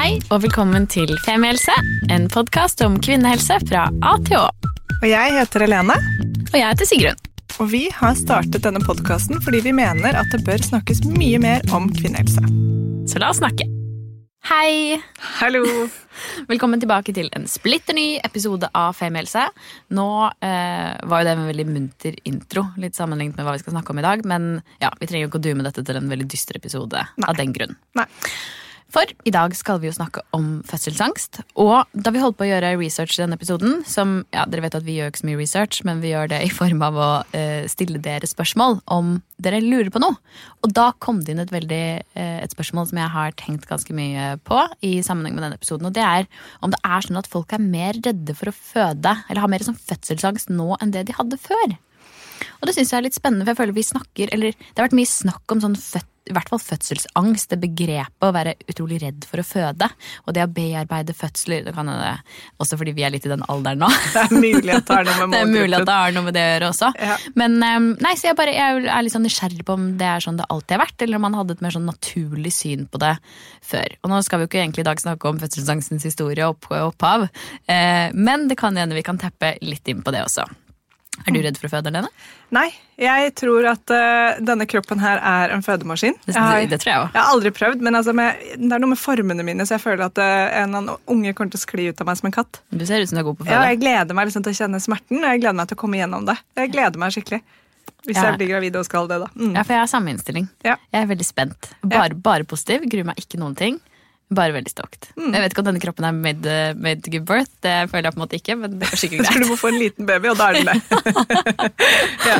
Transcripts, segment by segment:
Hei og velkommen til Femihelse, en podkast om kvinnehelse fra A til Å. Og jeg heter Helene. Og jeg heter Sigrun. Og vi har startet denne podkasten fordi vi mener at det bør snakkes mye mer om kvinnehelse. Så la oss snakke. Hei! Hallo! Velkommen tilbake til en splitter ny episode av Femihelse. Nå eh, var jo det en veldig munter intro, litt sammenlignet med hva vi skal snakke om i dag. Men ja, vi trenger jo ikke å dume dette til en veldig dyster episode Nei. av den grunn. Nei. For i dag skal vi jo snakke om fødselsangst. Og da vi holdt på å gjøre research i denne episoden, som ja, dere vet at vi gjør ikke så mye research, men vi gjør det i form av å uh, stille dere spørsmål om dere lurer på noe. Og da kom det inn et, veldig, uh, et spørsmål som jeg har tenkt ganske mye på i sammenheng med denne episoden, og det er om det er sånn at folk er mer redde for å føde, eller har mer sånn fødselsangst nå enn det de hadde før. Og det syns jeg er litt spennende, for jeg føler vi snakker Eller det har vært mye snakk om sånn født, i hvert fall fødselsangst, det begrepet å være utrolig redd for å føde. Og det å bearbeide fødsler, det kan det, også fordi vi er litt i den alderen nå. Det er mulig at det har noe med Det er mulig at det har noe med det å gjøre også. Ja. Men eh, nei, så jeg, bare, jeg er litt sånn nysgjerrig på om det er sånn det alltid har vært, eller om man hadde et mer sånn naturlig syn på det før. Og nå skal vi jo ikke egentlig i dag snakke om fødselsangstens historie og opphav, eh, men det kan hende vi kan teppe litt inn på det også. Er du redd for å føde, alene? Nei, jeg tror at uh, denne kroppen her er en fødemaskin. Det, Jeg det tror jeg også. jeg har aldri prøvd, men altså med, det er noe med formene mine, så jeg føler at uh, en unge kommer til å skli ut av meg som en katt. Du ser ut som du er god på å Ja, jeg gleder meg liksom til å kjenne smerten, og jeg gleder meg til å komme gjennom det. Jeg gleder meg skikkelig. Hvis Ja. jeg blir gravid og skal det, da. Mm. Ja, for jeg har samme innstilling. Ja. Jeg er veldig spent. Bare, bare positiv. Gruer meg ikke noen ting. Bare veldig stokt. Mm. Jeg vet ikke om denne kroppen er made, made to give birth. Det føler jeg på en måte ikke, men det er sikkert greit. Tror du må få en liten baby, og da er den det. ja.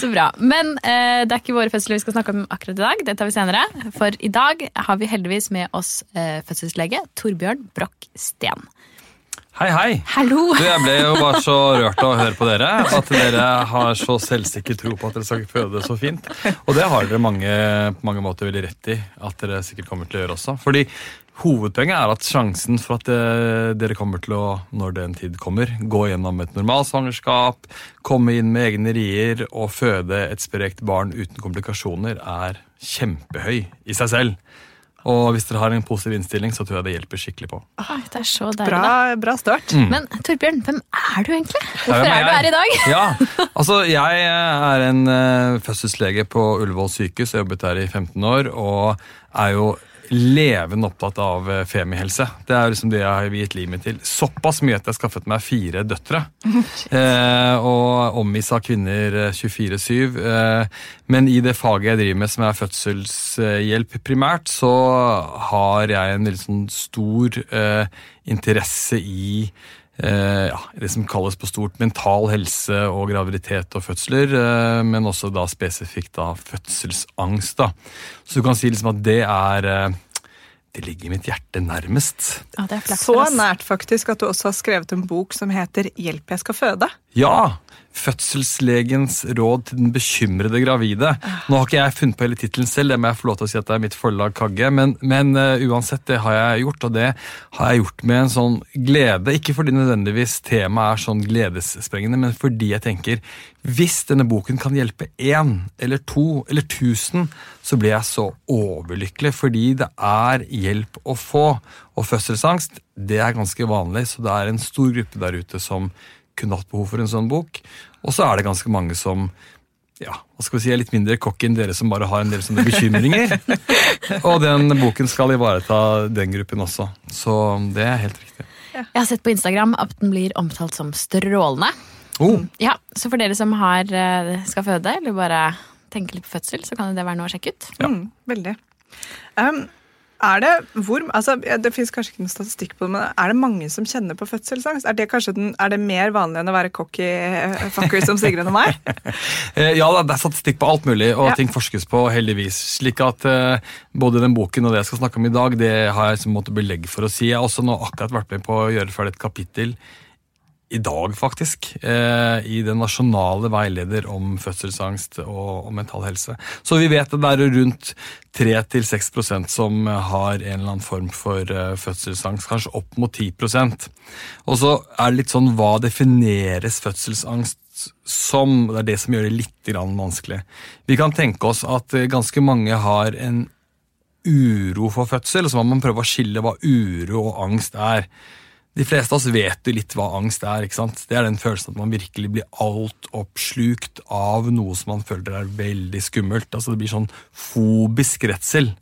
Så bra. Men eh, det er ikke våre fødsler vi skal snakke om akkurat i dag. Det tar vi senere. For i dag har vi heldigvis med oss eh, fødselslege Torbjørn Broch Steen. Hei, hei. Hallo! Du, jeg ble jo bare så rørt av å høre på dere. At dere har så selvsikker tro på at dere skal føde så fint. Og det har dere mange, på mange måter veldig rett i. At dere sikkert kommer til å gjøre også. Fordi hovedpoenget er at sjansen for at det, dere kommer til å, når den tid kommer, gå gjennom et normalsvangerskap, komme inn med egne rier og føde et sprekt barn uten komplikasjoner, er kjempehøy i seg selv. Og hvis dere har en positiv innstilling, så tror jeg det hjelper skikkelig på. Oi, det er så deilig. Bra, da. bra start. Men Torbjørn, hvem er du egentlig? Hvorfor hvem er du her i dag? Ja, altså Jeg er en uh, fødselslege på Ullevål sykehus. Jeg har jobbet der i 15 år og er jo levende opptatt av eh, femihelse. Det er liksom det jeg har viet livet mitt til. Såpass mye at jeg har skaffet meg fire døtre. Eh, og omgis av kvinner eh, 24-7. Eh, men i det faget jeg driver med, som er fødselshjelp primært, så har jeg en veldig sånn stor eh, interesse i eh, ja, det som kalles på stort mental helse og graviditet og fødsler, eh, men også da spesifikt da fødselsangst. da. Så du kan si liksom at det er eh, Det ligger mitt hjerte nærmest. Ja, det er flaks Så nært faktisk at du også har skrevet en bok som heter 'Hjelp, jeg skal føde'. Ja! Fødselslegens råd til den bekymrede gravide. Nå har ikke jeg funnet på hele tittelen selv, det må jeg få lov til å si at det er mitt forlag Kagge, men, men uh, uansett, det har jeg gjort, og det har jeg gjort med en sånn glede. Ikke fordi nødvendigvis temaet er sånn gledessprengende, men fordi jeg tenker hvis denne boken kan hjelpe én eller to eller tusen, så blir jeg så overlykkelig, fordi det er hjelp å få. Og fødselsangst, det er ganske vanlig, så det er en stor gruppe der ute som kunne hatt behov for en sånn bok. Og så er det ganske mange som ja, hva skal vi si, er litt mindre cocky enn dere som bare har en del sånne bekymringer. og den boken skal ivareta den gruppen også. Så det er helt riktig. Jeg har sett på Instagram at den blir omtalt som strålende. Oh, Ja, Så for dere som har, eh, skal føde, eller bare tenker litt på fødsel, så kan det være noe å sjekke ut. Ja. Mm, veldig. Um, er det, hvor, altså, det finnes kanskje ikke noen statistikk på det, men er det mange som kjenner på fødselsangst? Er det den, er det mer vanlig enn å være cocky eh, fucker som Sigrun og meg? Ja, det er statistikk på alt mulig, og Ja. ting forskes på, heldigvis. Slik at uh, både den boken og det jeg skal snakke om i dag, det har jeg som måte belegg for å si. Jeg har også nå akkurat vært med på å gjøre ferdig et kapittel i dag, faktisk, eh, i den nasjonale veileder om fødselsangst og, mental helse. Så vi vet at det er rundt 3-6% som har en eller annen form for eh, fødselsangst, kanskje opp mot 10% Og så er det litt sånn hva defineres fødselsangst som? Det er det som gjør det litt vanskelig. Vi kan tenke oss at eh, ganske mange har en uro for fødsel, og så må man prøve å skille hva uro og angst er. De fleste av oss vet jo litt hva angst er. ikke sant? Det er den følelsen at man virkelig blir altoppslukt av noe som man føler er veldig skummelt. Altså Det blir sånn fobisk redsel.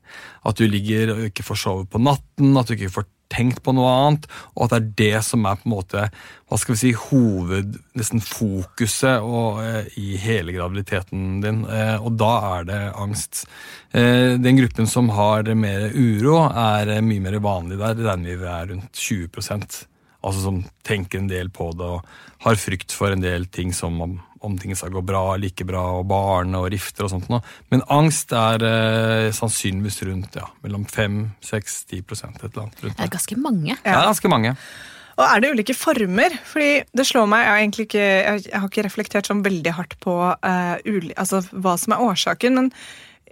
At du ligger og ikke får sove på natten, at du ikke får tenkt på noe annet, og at det er det som er på en måte, hva skal vi si, hoved, nesten fokuset og, eh, i hele graviditeten din. Eh, og da er det angst. Eh, den gruppen som har mer uro, er eh, mye mer vanlig. Der regner vi er rundt 20% Altså som tenker en del på det og har frykt for en del ting som om, om ting skal gå bra, like bra, og barn og rifter og sånt noe. Men angst er eh, sannsynligvis rundt ja, mellom 5-6-10 et eller annet. Rundt Det er ganske mange. Ja, det er ganske mange. Og er det ulike former? Fordi det slår meg, Jeg har egentlig ikke, jeg jeg har ikke reflektert sånn veldig hardt på uh, uli, altså, hva som er årsaken. Men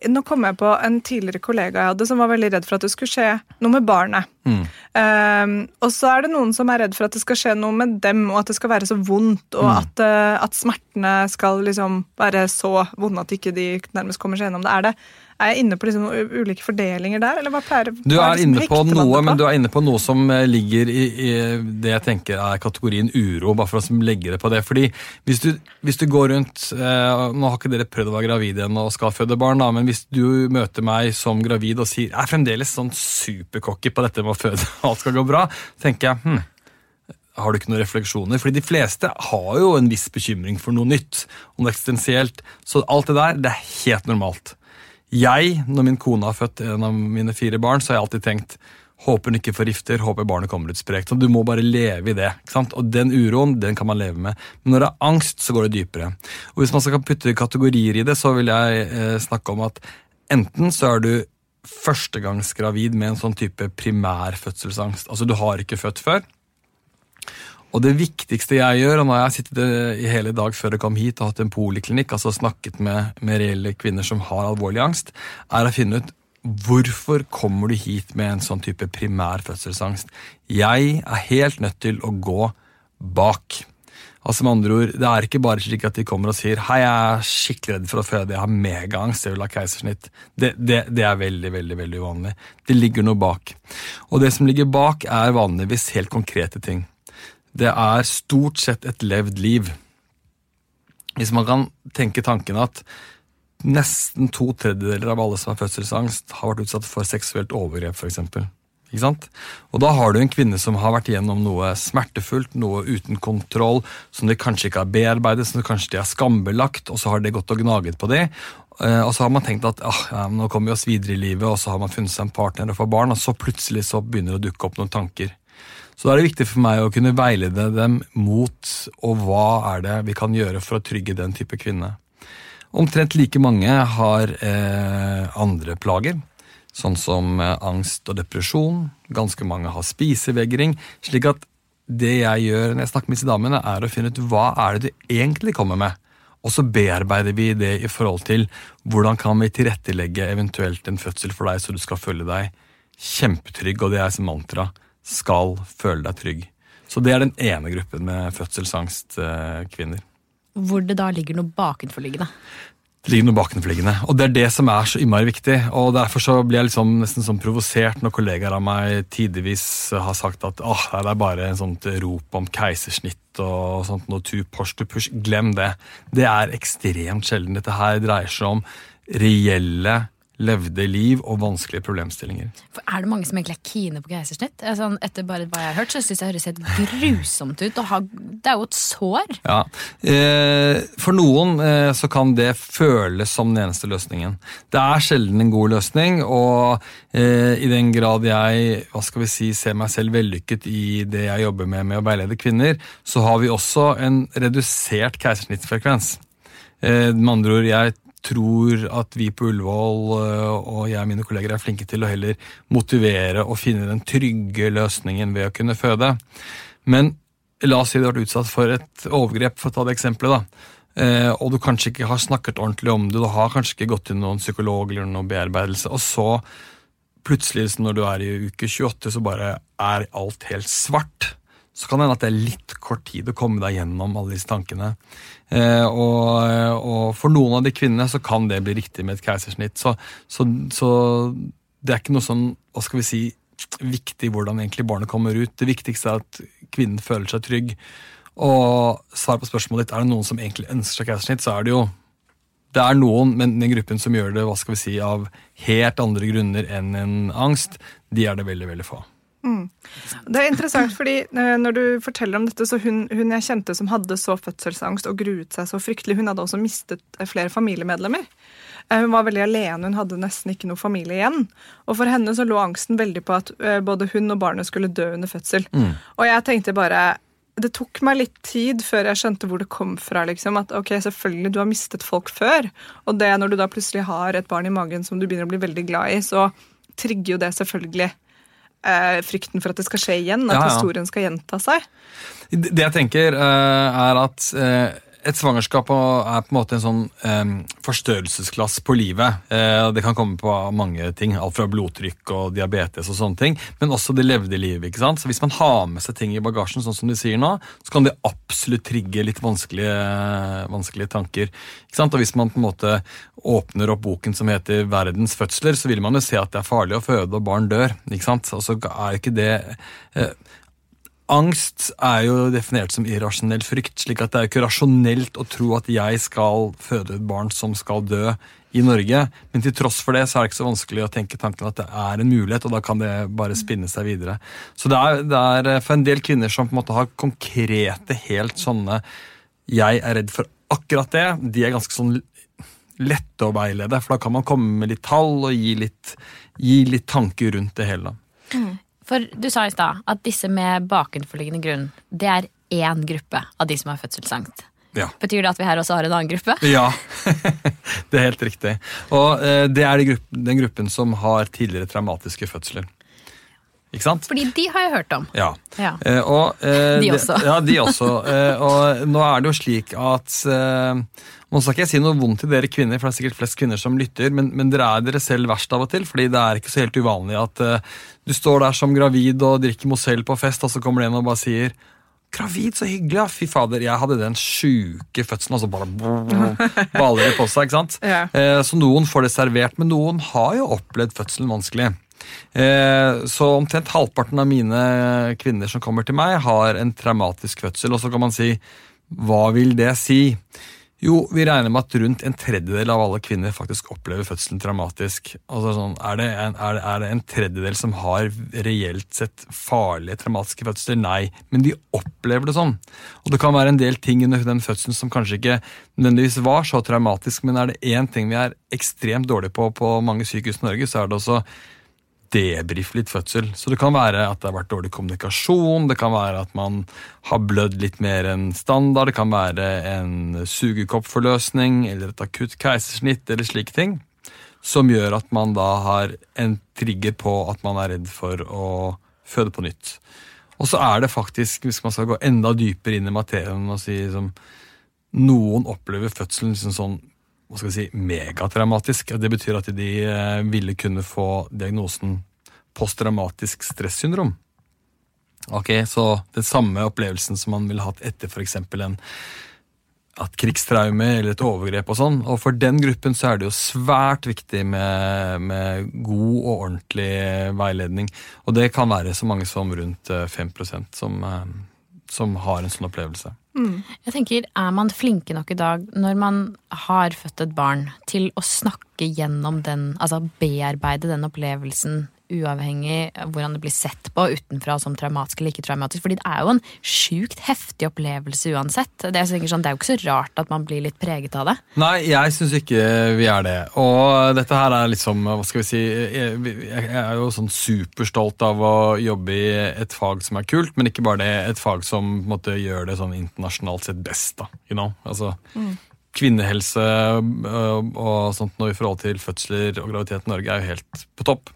nå kom jeg på en tidligere kollega jeg hadde som var veldig redd for at det skulle skje noe med barnet. Mm. Um, og så er det noen som er redd for at det skal skje noe med dem, og at det skal være så vondt, og Mm. at, eh, at smertene skal liksom være så vonde at ikke de nærmest kommer seg gjennom det. Er, det. Er jeg inne på liksom ulike fordelinger der, eller hva pleier Du er liksom inne på noe, men du er inne på noe som eh, ligger i, i det jeg tenker er kategorien uro, bare for å legge det på det. Fordi hvis du, hvis du går rundt eh, Nå har ikke dere prøvd å være gravide ennå og skal føde barn, da, men hvis du møter meg som gravid og sier jeg er fremdeles sånn supercocky på dette med å føde, alt skal gå bra, tenker jeg hm, har du ikke noen refleksjoner? Fordi de fleste har jo en viss bekymring for noe nytt, om det eksistensielt. Så alt det der, det er helt normalt. Jeg, når min kone har født en av mine fire barn, så har jeg alltid tenkt håper hun ikke forgifter, håper barnet kommer ut sprekt. Så du må bare leve i det. ikke sant? Og den uroen den kan man leve med. Men når det er angst, så går det dypere. Og Hvis man skal putte kategorier i det, så vil jeg eh, snakke om at enten så er du førstegangsgravid med en sånn type primær fødselsangst. Altså du har ikke født før. Og det viktigste jeg gjør, og nå har jeg sittet i hele dag før jeg kom hit og hatt en poliklinikk, altså snakket med, med reelle kvinner som har alvorlig angst, er å finne ut hvorfor kommer du hit med en sånn type primær fødselsangst. Jeg er helt nødt til å gå bak. Altså med andre ord, Det er ikke bare slik at de kommer og sier hei, jeg er skikkelig redd for å føde, jeg har megaangst, jeg vil ha keisersnitt. Det, det, det er veldig veldig, veldig uvanlig. Det ligger noe bak. Og det som ligger bak, er vanligvis helt konkrete ting. Det er stort sett et levd liv. Hvis man kan tenke tanken at nesten to tredjedeler av alle som har fødselsangst, har vært utsatt for seksuelt overgrep, f.eks. Ikke sant? Og da har du en kvinne som har vært igjennom noe smertefullt, noe uten kontroll, som de kanskje ikke har bearbeidet, som kanskje de har skambelagt, og så har det gått og gnaget på det. Eh, Og så har man tenkt at ah, ja, nå kommer vi oss videre i livet, og så har man funnet seg en partner og får barn, og så plutselig så begynner det å dukke opp noen tanker. Så da er det viktig for meg å kunne veilede dem mot og hva er det vi kan gjøre for å trygge den type kvinne. Omtrent like mange har eh, andre plager, sånn som eh, angst og depresjon. Ganske mange har spisevegring. slik at det jeg gjør når jeg snakker med disse damene, er å finne ut hva er det du egentlig kommer med. Og så bearbeider vi det i forhold til hvordan kan vi tilrettelegge eventuelt en fødsel for deg, så du skal føle deg kjempetrygg, og det er som mantra skal føle deg trygg. Så det er den ene gruppen med fødselsangst-kvinner. Hvor det da ligger noe bakenforliggende. Det ligger noe bakenforliggende. Og det er det som er så innmari viktig. Og derfor så blir jeg liksom nesten sånn provosert når kollegaer av meg tidvis har sagt at åh, det er bare en sånt rop om keisersnitt og sånt noe tu push to push. Glem det. Det er ekstremt sjelden. Dette her dreier seg om reelle levde liv og vanskelige problemstillinger. For Er det mange som egentlig er kine på keisersnitt? Er Sånn, etter bare hva jeg har hørt, så syns jeg det høres helt grusomt ut. ha- det er jo et sår. Ja, eh, For noen eh, så kan det føles som den eneste løsningen. Det er sjelden en god løsning, og eh, i den grad jeg hva skal vi si, ser meg selv vellykket i det jeg jobber med med å veilede kvinner, så har vi også en redusert keisersnittsfrekvens. Eh, med andre ord, jeg tror at vi på Ullevål eh, og jeg og mine kolleger er flinke til å heller motivere og finne den trygge løsningen ved å kunne føde. Men la oss si du har vært utsatt for et overgrep, for å ta det eksempelet, da. Eh, og du kanskje ikke har snakket ordentlig om det, du har kanskje ikke gått til noen psykolog eller noen bearbeidelse, og så plutselig når du er i uke 28, så bare er alt helt svart. Så kan det hende at det er litt kort tid å komme deg gjennom alle disse tankene. Eh, og, og for noen av de kvinnene så kan det bli riktig med et keisersnitt. Så, så, så det er ikke noe sånn, hva skal vi si, viktig hvordan egentlig barnet kommer ut. Det viktigste er at kvinnen føler seg trygg. Og svar på spørsmålet ditt, er det noen som egentlig ønsker seg keisersnitt, så er det jo det er noen, men den gruppen som gjør det hva skal vi si, av helt andre grunner enn en angst, de er det veldig veldig få. Mm. Det er interessant, fordi eh, når du forteller om dette, så hun, hun, jeg kjente som hadde så fødselsangst og gruet seg så fryktelig, hun hadde også mistet eh, flere familiemedlemmer. Eh, hun var veldig alene, hun hadde nesten ikke noe familie igjen. Og for henne så lå angsten veldig på at både hun og barnet skulle dø under fødsel. Mm. Og jeg tenkte bare det tok meg litt tid før jeg skjønte hvor det kom fra. liksom, At ok, selvfølgelig, du har mistet folk før. Og det når du da plutselig har et barn i magen som du begynner å bli veldig glad i, så trigger jo det selvfølgelig frykten for at det skal skje igjen. At ja, ja. historien skal gjenta seg. Det jeg tenker, eh, er at eh, et svangerskap er på en måte en sånn um, forstørrelsesglass på livet. Uh, det kan komme på mange ting, alt fra blodtrykk og diabetes og sånne ting, men også det levde livet. ikke sant? Så Hvis man har med seg ting i bagasjen, sånn som de sier nå, så kan det absolutt trigge litt vanskelige, vanskelige tanker. ikke sant? Og Hvis man på en måte åpner opp boken som heter 'Verdens fødsler', så vil man jo se at det er farlig å føde og barn dør. ikke sant? Og så er ikke det... Uh, Angst er jo definert som irrasjonell frykt, slik at det er ikke rasjonelt å tro at jeg skal føde et barn som skal dø i Norge. Men til tross for det så er det ikke så vanskelig å tenke tanken at det er en mulighet, og da kan det bare spinne seg videre. Så det er, det er for en del kvinner som på en måte har konkrete, helt sånne 'jeg er redd for akkurat det', de er ganske sånn lette å veilede, for da kan man komme med litt tall og gi litt, gi litt tanker rundt det hele. Mm. For du sa i stad at disse med bakenforliggende grunn, det er én gruppe av de som har fødselsangst. Ja. Betyr det at vi her også har en annen gruppe? Ja, det er helt riktig. Og eh, det er den gruppen som har tidligere traumatiske fødsler. Ikke sant? Fordi de har jeg hørt om. Ja. ja. Eh, og, eh, de også. Ja, de også. Eh, og nå er det jo slik at eh, nå skal ikke jeg si noe vondt til dere kvinner, for det er sikkert flest kvinner som lytter, men, men dere er dere selv verst av og til. fordi det er ikke så helt uvanlig at uh, du står der som gravid og drikker Mozell på fest, og så kommer det en og bare sier Gravid, så hyggelig! ja, Fy fader, jeg hadde den sjuke fødselen. altså bare baler det på seg, ikke sant? Ja. Eh, så noen får det servert, men noen har jo opplevd fødselen vanskelig. Uh, så omtrent halvparten av mine kvinner som kommer til meg, har en traumatisk fødsel. Og så kan man si hva vil det si? Jo, vi regner med at rundt en tredjedel av alle kvinner faktisk opplever fødselen traumatisk. Altså sånn, er, det en, er, det, er, det en, tredjedel som har reelt sett farlige traumatiske fødsler? Nei, men de opplever det sånn. Og det kan være en del ting under den fødselen som kanskje ikke nødvendigvis var så traumatisk, men er det én ting vi er ekstremt dårlige på på mange sykehus i Norge, så er det også debrife litt fødsel. Så det kan være at det har vært dårlig kommunikasjon, det kan være at man har blødd litt mer enn standard, det kan være en sugekoppforløsning eller et akutt keisersnitt eller slike ting. Som gjør at man da har en trigger på at man er redd for å føde på nytt. Og så er det faktisk, hvis man skal gå enda dypere inn i materien og si som noen opplever fødselen liksom sånn hva skal vi si, megatraumatisk. Det betyr at de eh, ville kunne få diagnosen posttraumatisk stressyndrom. Ok, Så den samme opplevelsen som man ville hatt etter f.eks. en at krigstraume eller et overgrep og sånn. Og for den gruppen så er det jo svært viktig med, med, god og ordentlig veiledning. Og det kan være så mange som rundt 5 eh, som, eh, som har en sånn opplevelse. Mm. Jeg tenker, Er man flinke nok i dag, når man har født et barn, til å snakke gjennom den, altså bearbeide den opplevelsen uavhengig av hvordan det blir sett på utenfra som traumatisk eller ikke traumatisk. Fordi det er jo en sjukt heftig opplevelse uansett. Det er, sånn, det er jo ikke så rart at man blir litt preget av det. Nei, jeg syns ikke vi er det. Og dette her er liksom, hva skal vi si Jeg er jo sånn superstolt av å jobbe i et fag som er kult, men ikke bare det, et fag som måte, gjør det sånn internasjonalt sett best. da, you know? Altså, mm kvinnehelse og sånt nå i forhold til fødsler og graviditet i Norge er jo helt på topp.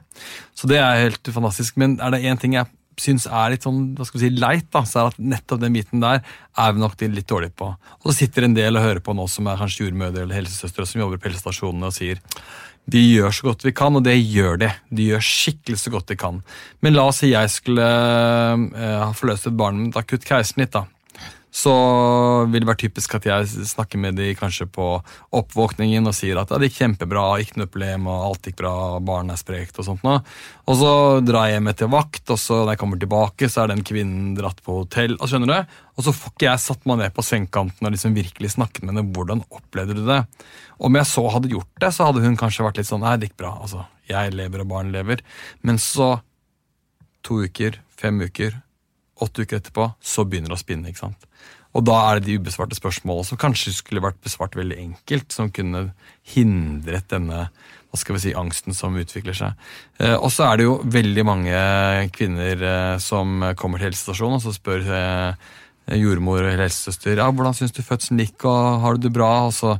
Så det er helt fantastisk. Men er det én ting jeg syns er litt sånn, hva skal vi si, leit, da, så er det at nettopp den biten der er vi nok litt dårlige på. Og så sitter en del og hører på nå som er kanskje jordmødre eller helsesøstre som jobber på helsestasjonene og sier de gjør så godt vi kan, og det gjør de. De gjør skikkelig så godt de kan. Men la oss si jeg skulle uh, ha forløst et barn med et akutt keisersnitt. da så vil det være typisk at jeg snakker med de kanskje på oppvåkningen og sier at ja, det gikk kjempebra, ikke noe problem, og alt gikk bra, barnet er sprekt og sånt noe. Og så drar jeg hjem etter vakt, og så når jeg kommer tilbake, så er den kvinnen dratt på hotell. Og skjønner du? Og så får ikke jeg satt meg ned på sengekanten og liksom virkelig snakket med henne. Hvordan opplevde du det? Om jeg så hadde gjort det, så hadde hun kanskje vært litt sånn Nei, det gikk bra. altså, Jeg lever, og barn lever. Men så, to uker, fem uker, åtte uker etterpå, så begynner det å spinne. ikke sant? Og da er det de ubesvarte spørsmålene som kanskje skulle vært besvart veldig enkelt, som kunne hindret denne hva skal vi si, angsten som utvikler seg. Eh, og så er det jo veldig mange kvinner eh, som kommer til helsestasjonen og så spør eh, jordmor eller helsesøster ja, hvordan syns du fødselen gikk, og har du det bra? Og så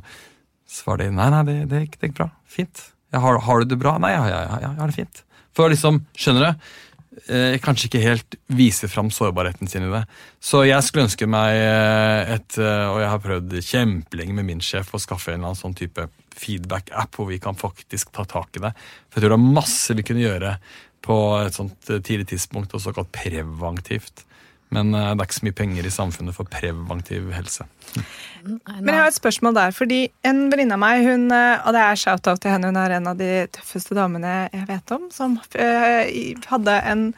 svarer de nei, nei, det, det, gikk, det gikk bra. Fint. Ja, har, har, du det bra? Nei, ja, ja, ja, ja, det er fint. For liksom, skjønner du? Eh, kanskje ikke helt viser fram sårbarheten sin i det. Så jeg skulle ønske meg eh, et eh, Og jeg har prøvd kjempelenge med min sjef å skaffe en eller annen sånn type feedback-app hvor vi kan faktisk ta tak i det. For jeg tror det er masse vi kunne gjøre på et sånt eh, tidlig tidspunkt, og såkalt preventivt. Men det er ikke så mye penger i samfunnet for preventiv helse. Men jeg har et spørsmål der, fordi en venninne av meg, hun, og det er shout-out til henne, hun er en av de tøffeste damene jeg vet om, som øh, hadde en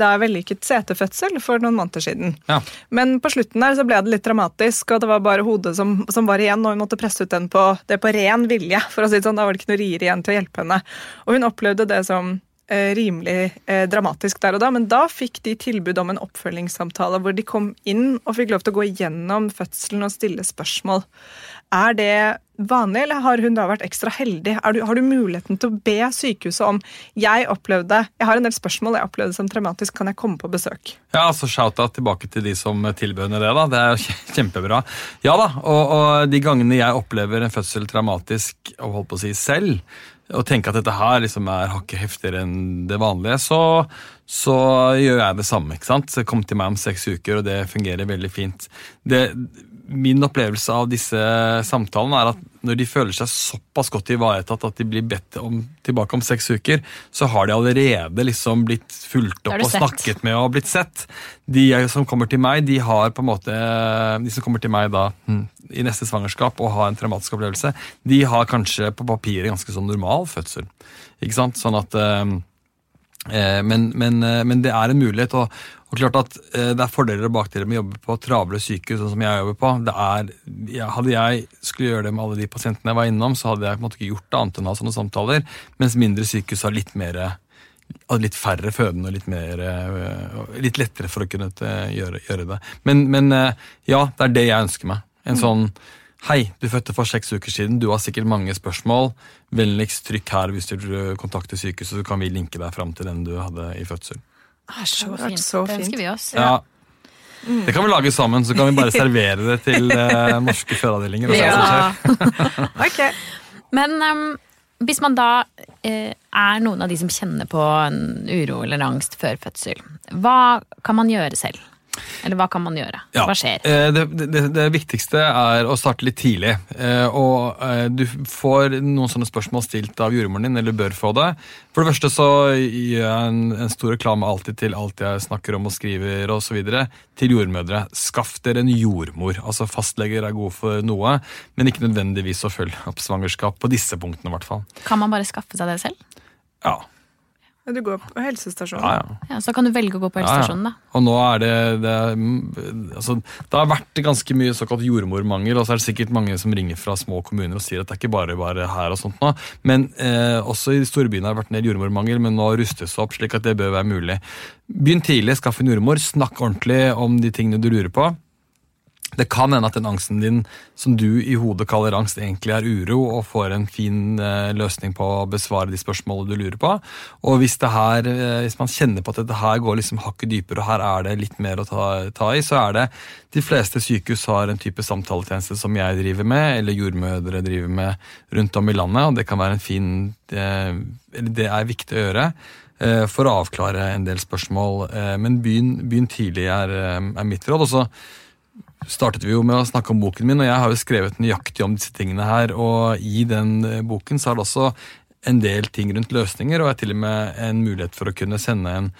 da vellykket setefødsel for noen måneder siden. Ja. Men på slutten der så ble det litt dramatisk, og det var bare hodet som, som var igjen, og hun måtte presse ut den på, det på ren vilje. for å si det sånn, Da var det ikke noe rier igjen til å hjelpe henne. Og hun opplevde det som eh, rimelig eh, dramatisk der og da, men da fikk de tilbud om en oppfølgingssamtale hvor de kom inn og fikk lov til å gå igjennom fødselen og stille spørsmål. Er det vanlig, eller har hun da vært ekstra heldig? Du, har du muligheten til å be sykehuset om jeg opplevde, jeg har en del spørsmål, jeg opplevde som traumatisk, kan jeg komme på besøk? Ja, altså Shout-out tilbake til de som tilbød det. da, Det er kjempebra. Ja da, og, og de gangene jeg opplever en fødsel traumatisk og holdt på å si selv, og tenke at dette her liksom er hakket heftigere enn det vanlige, så, så gjør jeg det samme. ikke sant? Så Kom til meg om seks uker, og det fungerer veldig fint. Det, min opplevelse av disse samtalene er at når de føler seg såpass godt ivaretatt at de blir bedt om, tilbake om seks uker, så har de allerede liksom blitt fulgt opp og sett. snakket med og blitt sett. De som kommer til meg, de har på en måte De som kommer til meg da hm, i neste svangerskap og har en traumatisk opplevelse, de har kanskje på papiret ganske sånn normal fødsel. Ikke sant? Sånn at Eh, Men, men, eh, men det er en mulighet. Og, og klart at eh, Det er fordeler og bakdeler med å jobbe på travle sykehus, sånn som jeg jobber på. Det er, ja, hadde jeg skulle gjøre det med alle de pasientene jeg var innom, så hadde jeg på en måte ikke gjort det annet enn å ha sånne samtaler. Mens mindre sykehus har litt mer litt færre fødende og litt, mer, eh, litt lettere for å kunne eh, gjøre, gjøre det. Men, men eh, ja, det er det jeg ønsker meg. En sånn Hei, du fødte for seks uker siden. Du har sikkert mange spørsmål. Vennligst trykk her hvis du kontakter sykehuset, så kan vi linke deg fram til den du hadde i fødsel. Ah, så Det fint. så det ønsker vi oss. Ja. Det kan vi lage sammen, så kan vi bare servere det til eh, norske fødeavdelinger. Ja. se hva som skjer. Ok. Men um, hvis man da eh, er noen av de som kjenner på en uro eller angst før fødsel, hva kan man gjøre selv? Eller hva kan man gjøre? Ja, Hva skjer? eh, Det, det, det viktigste er å starte litt tidlig. eh, Og eh, du får noen sånne spørsmål stilt av jordmoren din, eller bør få det. For det første så gir jeg en, en stor reklame alltid til alt jeg snakker om og skriver osv. til jordmødre. Skaff dere en jordmor. Altså Fastleger er gode for noe, men ikke nødvendigvis å følge opp svangerskap på disse punktene, i hvert fall. Kan man bare skaffe seg det selv? Ja, Du går på helsestasjonen. ja, ja. Ja, Så kan du velge å gå på Ja, ja. helsestasjonen, da. Og nå er det det, er- altså, det har vært ganske mye såkalt jordmormangel, og så er det sikkert mange som ringer fra små kommuner og sier at det er ikke bare bare her og sånt nå. Men eh, også i de store byene har det vært en del jordmormangel, men nå rustes det opp slik at det bør være mulig. Begynn tidlig, skaff en jordmor, snakk ordentlig om de tingene du lurer på. Det kan hende at den angsten din som du i hodet kaller angst, egentlig er uro, og får en fin eh, løsning på å besvare de spørsmålene du lurer på. Og hvis, det her, eh, hvis man kjenner på at dette her går liksom hakket dypere, og her er det litt mer å ta, ta i, så er det De fleste sykehus har en type samtaletjeneste som jeg driver med, eller jordmødre driver med rundt om i landet, og det kan være en fin eh, det er viktig å gjøre. For å avklare en del spørsmål. Men begynn, tidlig er, er mitt råd. Og så startet vi jo med å snakke om boken min, og jeg har jo skrevet nøyaktig om disse tingene her. Og i den eh, boken så er det også en del ting rundt løsninger, og er til og med en mulighet for å kunne sende en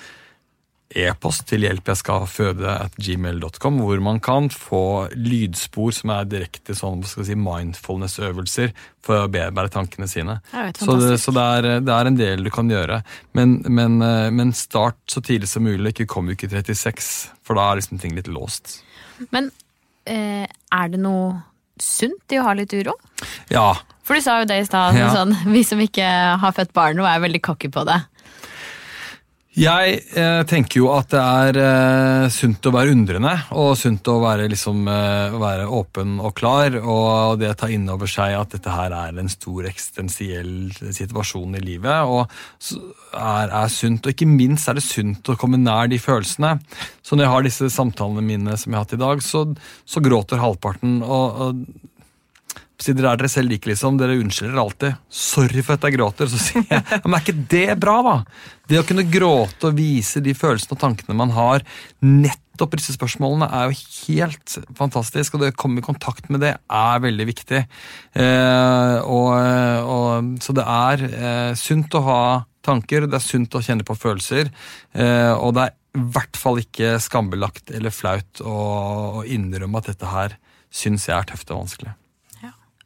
e-post til hjelp jeg skal føde at gmail.com, hvor man kan få lydspor som er direkte sånn, skal si, mindfulness-øvelser for å bearbeide tankene sine. Så det, så det, er, det er en del du kan gjøre. Men, men, eh, men start så tidlig som mulig, ikke kom uke 36, for da er liksom ting litt låst. Men er det noe sunt i å ha litt uro? Ja, For du sa jo det i stad, Ja. sånn, vi som ikke har født barn og er veldig cocky på det. Jeg eh, tenker jo at det er eh, sunt å være undrende, og sunt å være, liksom, eh, være åpen og klar, og det ta inn over seg at dette her er en stor eksistensiell situasjon i livet, og er, er sunt. Og ikke minst er det sunt å komme nær de følelsene. Så når jeg har disse samtalene mine som jeg har hatt i dag, så, så gråter halvparten. og, og si dere er dere selv like, liksom. Dere unnskylder alltid. 'Sorry for at jeg gråter.' Så sier jeg men er ikke det bra, da? Det å kunne gråte og vise de følelsene og tankene man har, nettopp disse spørsmålene, er jo helt fantastisk. Og det å komme i kontakt med det er veldig viktig. Eh, og, og, så det er eh, sunt å ha tanker, det er sunt å kjenne på følelser, eh, og det er i hvert fall ikke skambelagt eller flaut å, å innrømme at dette her syns jeg er tøft og vanskelig.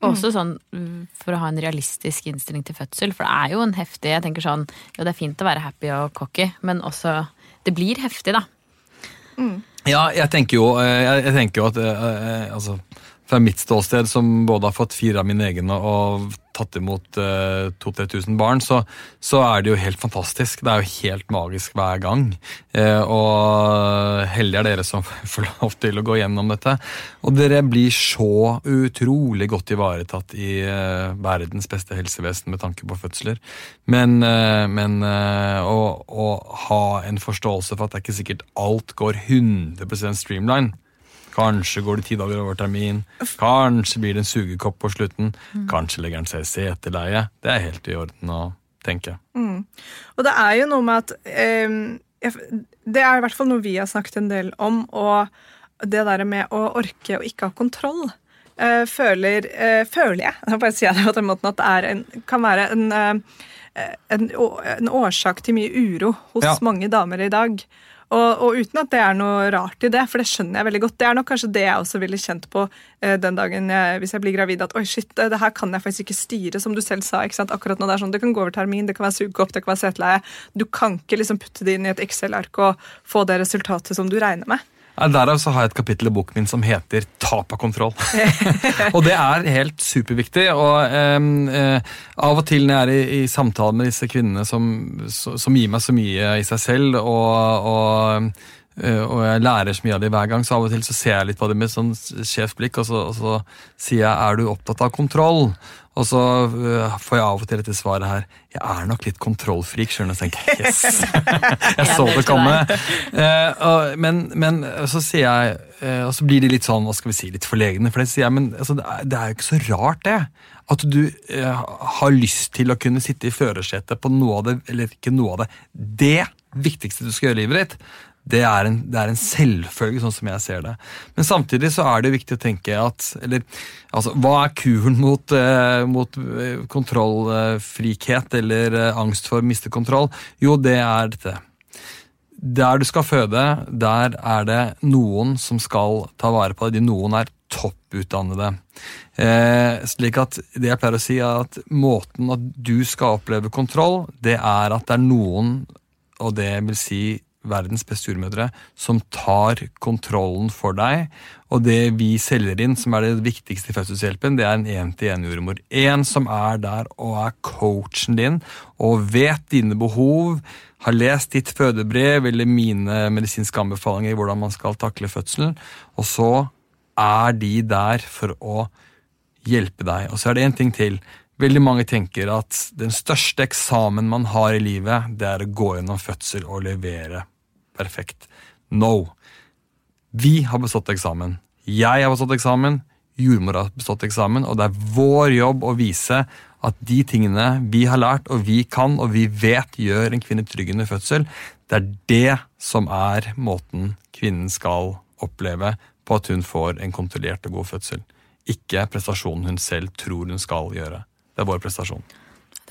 Og Også sånn mm, for å ha en realistisk innstilling til fødsel, for det er jo en heftig Jeg tenker sånn, jo det er fint å være happy og cocky, men også Det blir heftig, da. Ja, jeg tenker jo, eh, jeg, jeg tenker jo at eh, eh, altså, fra mitt ståsted, som både har fått fire av mine egne og tatt imot eh, 2000-3000 barn, så, så er det jo helt fantastisk. Det er jo helt magisk hver gang. Eh, og heldige er dere som får lov til å gå gjennom dette. Og dere blir så utrolig godt ivaretatt i eh, verdens beste helsevesen med tanke på fødsler. Men, eh, men eh, å, å ha en forståelse for at det er ikke sikkert alt går 100% streamline. Kanskje går det ti dager over termin. Kanskje blir det en sugekopp på slutten. Kanskje legger han seg i seteleie. Det er helt i orden å tenke. Og det er jo noe med at eh, Det er i hvert fall noe vi har snakket en del om, og det der med å orke og ikke ha kontroll. eh, føler, eh, føler jeg, må bare si det på den måten, at det en, kan være en, eh, en, en årsak til mye uro hos Ja. mange damer i dag. Og, og uten at det er noe rart i det, for det skjønner jeg veldig godt. Det er nok kanskje det jeg også ville kjent på eh, den dagen jeg, hvis jeg blir gravid, at oi shit, det det her kan jeg faktisk ikke styre, som du selv sa. ikke sant? Akkurat nå det er sånn, Det kan gå over termin, det kan være sugekopp, det kan være seteleie. Du kan ikke liksom putte det inn i et Excel-ark og få det resultatet som du regner med. Derav så har jeg et kapittel i boken min som heter 'Tap av kontroll'. og det er helt superviktig. Og um, uh, av og til når jeg er i, i samtale med disse kvinnene som, som gir meg så mye i seg selv, og, og, uh, og jeg lærer så mye av dem hver gang, så av og til så ser jeg litt på dem med sånn skjevt blikk, og så, og så sier jeg 'er du opptatt av kontroll'? Og så eh, får jeg av og til dette svaret her 'jeg er nok litt kontrollfrik', skjønner du. Jeg yes! jeg så det komme. Eh, men, men så sier jeg eh, Og så blir de litt sånn, hva skal vi si, litt forlegne. For det sier jeg, men altså, det, er, er jo ikke så rart, det. At du eh, har lyst til å kunne sitte i førersetet på noe av det, eller ikke noe av det, det viktigste du skal gjøre i livet ditt. Det er, en, det er en selvfølge, sånn som jeg ser det. Men samtidig så er det viktig å tenke at eller, altså, Hva er kuren mot, eh, mot eh, kontrollfrikhet eller eh, angst for å miste kontroll? Jo, det er dette. Der du skal føde, der er det noen som skal ta vare på deg. De noen er topputdannede. Eh, slik at det jeg pleier å si, er at måten at du skal oppleve kontroll, det er at det er noen, og det vil si verdens beste jordmødre, som tar kontrollen for deg. Og det vi selger inn, som er det viktigste i fødselshjelpen, det er en én-til-én-jordmor. En som er der og er coachen din, og vet dine behov, har lest ditt fødebrev eller mine medisinske anbefalinger i hvordan man skal takle fødselen, og så er de der for å hjelpe deg. Og så er det en ting til. Veldig mange tenker at den største eksamen man har i livet, det er å gå gjennom fødsel og levere perfekt. No. Vi har bestått eksamen. Jeg har bestått eksamen. Jordmor har bestått eksamen. Og det er vår jobb å vise at de tingene vi har lært, og vi kan, og vi vet gjør en kvinne trygg under fødsel, det er det som er måten kvinnen skal oppleve på at hun får en kontrollert og god fødsel. Ikke prestasjonen hun selv tror hun skal gjøre. Det er vår prestasjon.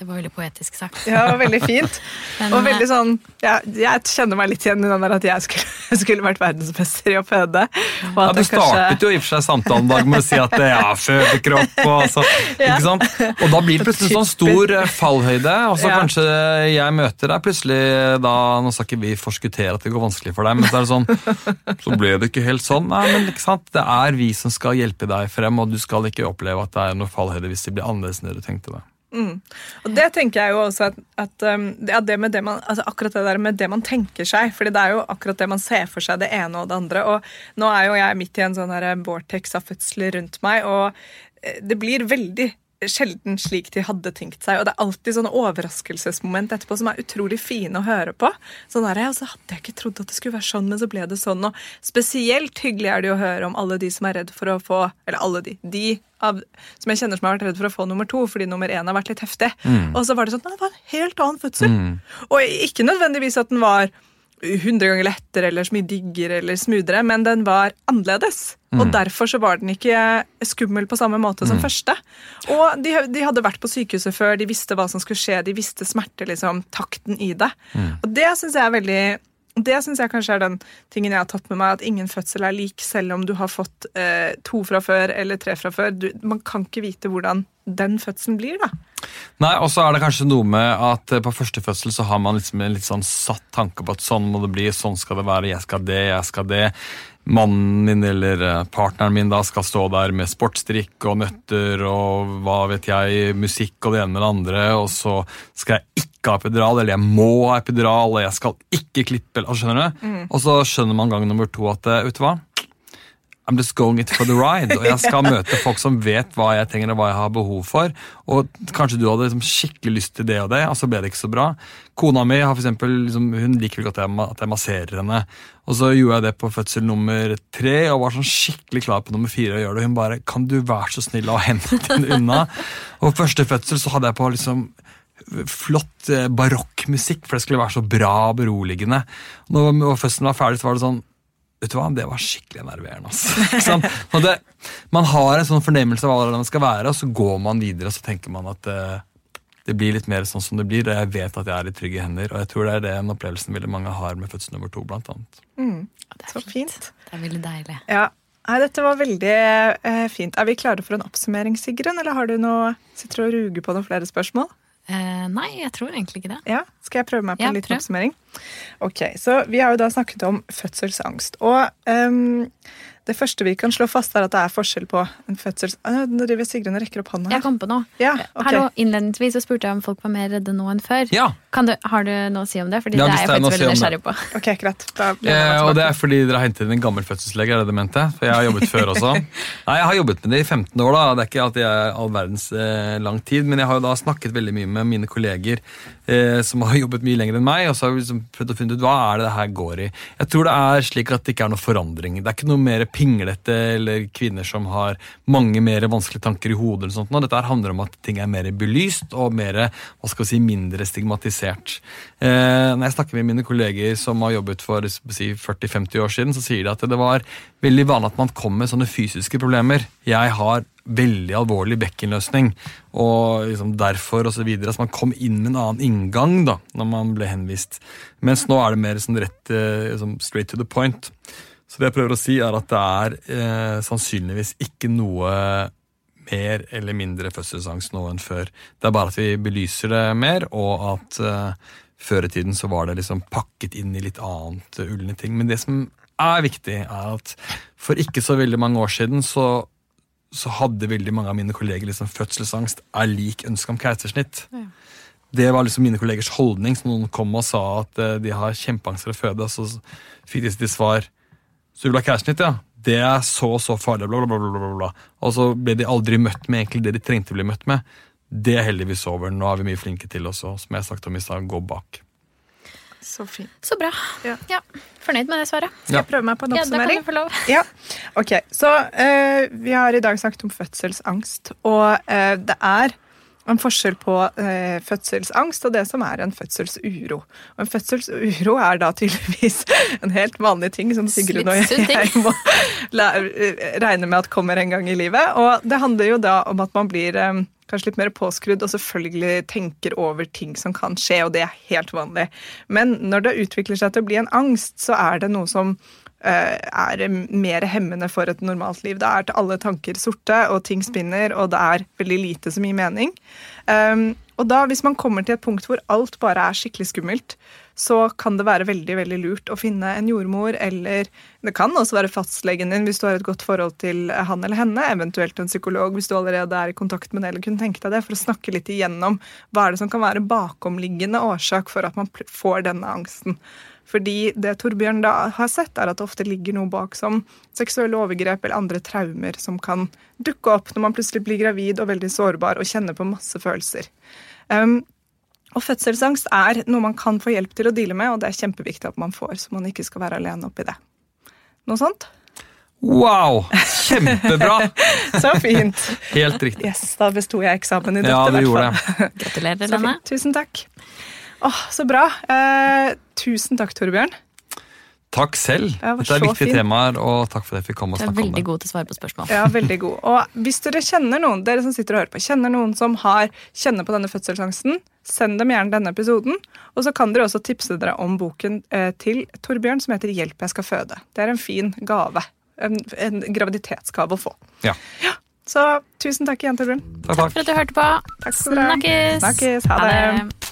Det Det var veldig poetisk sagt. Ja, det var veldig fint. Men, og veldig sånn ja, Jeg kjenner meg litt igjen i den der at jeg skulle, skulle vært verdensmester i å føde. Og Ja, du startet kanskje- jo i og for seg samtalen Dag, med å si at ja, fødekropp og så, ikke sant? Og da blir det plutselig sånn stor eh, fallhøyde, og så Ja. kanskje jeg møter deg plutselig da Nå skal ikke vi forskuttere at det går vanskelig for deg, men så er det sånn Så ble det ikke helt sånn. Nei, men ikke sant? Det er vi som skal hjelpe deg frem, og du skal ikke oppleve at det er noe fallhøyde hvis det blir annerledes enn det du tenkte det. Og det tenker jeg jo også at, at um, ja, det med det man, altså akkurat det der med det man tenker seg. fordi det er jo akkurat det man ser for seg, det ene og det andre. Og nå er jo jeg midt i en sånn her vortex av fødsler rundt meg, og eh, det blir veldig sjelden slik de hadde tenkt seg. Og det er alltid sånne overraskelsesmoment etterpå som er utrolig fine å høre på. Sånn der, så hadde jeg ikke trodd at det skulle være sånn, men så ble det sånn. Og spesielt hyggelig er det å høre om alle de som er redd for å få Eller alle de. De av, som jeg kjenner som har vært redd for å få nummer to, fordi nummer én har vært litt heftig. Og så var det sånn, nei, det var en helt annen fødsel. Og ikke nødvendigvis at den var 100 ganger lettere eller så mye diggere eller smoothere, men den var annerledes. Og derfor så var den ikke skummel på samme måte som første. Og de, de hadde vært på sykehuset før, de visste hva som skulle skje, de visste smerte, liksom, takten i det. Og det syns jeg er veldig det synes jeg kanskje er den tingen jeg har tatt med meg, at ingen fødsel er lik, selv om du har fått eh, to fra før eller tre fra før. Du, man kan ikke vite hvordan den fødselen blir, da. Nei, og så er det kanskje noe med at eh, på første fødsel så har man liksom en litt sånn satt tanke på at sånn må det bli, sånn skal det være, jeg skal det, jeg skal det. Mannen min eller eh, partneren min da skal stå der med sportsdrikk og nøtter og hva vet jeg, musikk og det ene med det andre, og så skal jeg ikke ha epidural, eller jeg må ha epidural, og jeg skal ikke klippe, eller skjønner du? Og så skjønner man gang nummer to at, eh, vet du hva? I'm just going it for the ride. Og jeg skal møte folk som vet hva jeg trenger og hva jeg har behov for. Og kanskje du hadde liksom skikkelig lyst til det og det, og så ble det ikke så bra. Kona mi har for eksempel, liksom, hun liker godt at jeg, at jeg masserer henne. Og så gjorde jeg det på fødsel nummer tre og var sånn skikkelig klar på nummer fire. å gjøre det. Hun bare 'Kan du være så snill å hente den unna?' Og første fødsel så hadde jeg på liksom flott eh, barokkmusikk, for det skulle være så bra og beroligende. Når fødselen var ferdig, så var det sånn Vet du hva, Det var skikkelig enerverende. Altså. Det, man har en sånn fornemmelse av hva det skal være, og så går man videre og så tenker man at uh, det blir litt mer sånn som det blir, og jeg vet at jeg er i trygge hender. Og jeg tror det er den opplevelsen veldig mange har med fødsel nummer to. Blant annet. Det er Så fint. Det er veldig deilig. Ja. Nei, dette var veldig uh, fint. Er vi klare for en oppsummering, Sigrun? Eller har du noe, sitter du og ruger på noen flere spørsmål? Eh, nei, jeg tror egentlig ikke det. Ja, Skal jeg prøve meg på Ja, en liten oppsummering? Ok, så Vi har jo da snakket om fødselsangst. Og ehm, det første vi kan slå fast, er at det er forskjell på en fødsels... Ah, Nå driver Sigrun og rekker opp hånda. her. Jeg kom på noe. Ja, okay. Hallo, Innledningsvis så spurte jeg om folk var mer redde nå enn før. Ja, Kan du, har du noe å si om det? Fordi Ja, det er jeg er faktisk veldig om nysgjerrig på. Ok, greit. Da Eh, og det er fordi dere har hentet inn en gammel fødselslege, er det det mente? For jeg har jobbet før også. Nei, jeg har jobbet med det i 15 år, da. Det er ikke alltid jeg er all verdens eh, lang tid, men jeg har jo da snakket veldig mye med mine kolleger eh, som har jobbet mye lenger enn meg, og så har vi liksom prøvd å finne ut hva er det det her går i. Jeg tror det er slik at det ikke er noe forandring. Det er ikke noe mer pinglete eller kvinner som har mange mer vanskelige tanker i hodet. eller sånt. Dette handler om at ting er mer belyst og mer, hva skal vi si, mindre stigmatisert. Eh, når jeg snakker med mine kolleger som har jobbet for si, 40-50 år siden, så sier de at det var veldig vanlig at man kom med sånne fysiske problemer. Jeg har veldig alvorlig bekkenløsning, og liksom derfor osv. Altså man kom inn med en annen inngang da, når man ble henvist. Mens nå er det mer sånn rett liksom straight to the point. Så det jeg prøver å si, er at det er eh, sannsynligvis ikke noe mer eller mindre fødselsangst nå enn før. Det er bare at vi belyser det mer, og at eh, før i tiden så var det liksom pakket inn i litt annet uh, ulne ting. Men det som er viktig, er at for ikke så veldig mange år siden så, så hadde veldig mange av mine kolleger liksom fødselsangst er lik ønske om keisersnitt. Det var liksom mine kollegers holdning. Så noen kom og sa at eh, de har kjempeangst for å føde, og så fikk de til svar Så du vil ha keisersnitt, ja? Det er så og så farlig, bla, bla, bla, bla. Og så ble de aldri møtt med egentlig det de trengte å bli møtt med. Det er heldigvis over. Nå er vi mye flinke til også, som jeg sagt om i stad, gå bak. Så fint. Så bra. Ja. Ja. Fornøyd med det svaret. Skal Ja. jeg prøve meg på en oppsummering? Ja, da kan du få lov. Ja, ok. Så uh, vi har i dag snakket om fødselsangst, og uh, det er en forskjell på eh, fødselsangst og det som er en fødselsuro. Og en fødselsuro er da tydeligvis en helt vanlig ting som Sigrun og jeg, jeg må lære, eh, regne med at kommer en gang i livet. Og det handler jo da om at man blir eh, kanskje litt mer påskrudd og selvfølgelig tenker over ting som kan skje, og det er helt vanlig. Men når det utvikler seg til å bli en angst, så er det noe som uh, er mer hemmende for et normalt liv. Da er til alle tanker sorte, og ting spinner, og det er veldig lite som gir mening. Um, og da, hvis man kommer til et punkt hvor alt bare er skikkelig skummelt, så kan det være veldig veldig lurt å finne en jordmor, eller det kan også være fastlegen din hvis du har et godt forhold til han eller henne, eventuelt en psykolog hvis du allerede er i kontakt med det, eller kunne tenke deg det, for å snakke litt igjennom hva er det som kan være bakomliggende årsak for at man får denne angsten. Fordi det Torbjørn da har sett, er at det ofte ligger noe bak som seksuelle overgrep eller andre traumer som kan dukke opp når man plutselig blir gravid og veldig sårbar og kjenner på masse følelser. Um, og fødselsangst er noe man kan få hjelp til å deale med, og det er kjempeviktig at man får, så man ikke skal være alene oppi det. Noe sånt? Wow! Kjempebra! så fint. Helt riktig. Yes, Da besto jeg eksamen i dette. Ja, du hvert gjorde fall. det. Gratulerer, Lene. Tusen takk. Åh, Så bra. Eh, tusen takk, Torbjørn. Takk selv. Det Dette er et viktige tema temaer, og takk for at jeg fikk komme og snakke om veldig god til å svare på spørsmål. Ja, veldig god. Og hvis dere kjenner noen dere som sitter og hører på, kjenner noen som har, kjenner på denne fødselsangsten, send dem gjerne denne episoden. Og så kan dere også tipse dere om boken eh, til Torbjørn som heter 'Hjelp, jeg skal føde'. Det er en fin gave. En, en graviditetsgave å få. Ja. Så tusen takk igjen, Torbjørn. Takk, Takk takk. for at du hørte på. Takk skal dere ha. Snakkes. Snakkes. Ha det.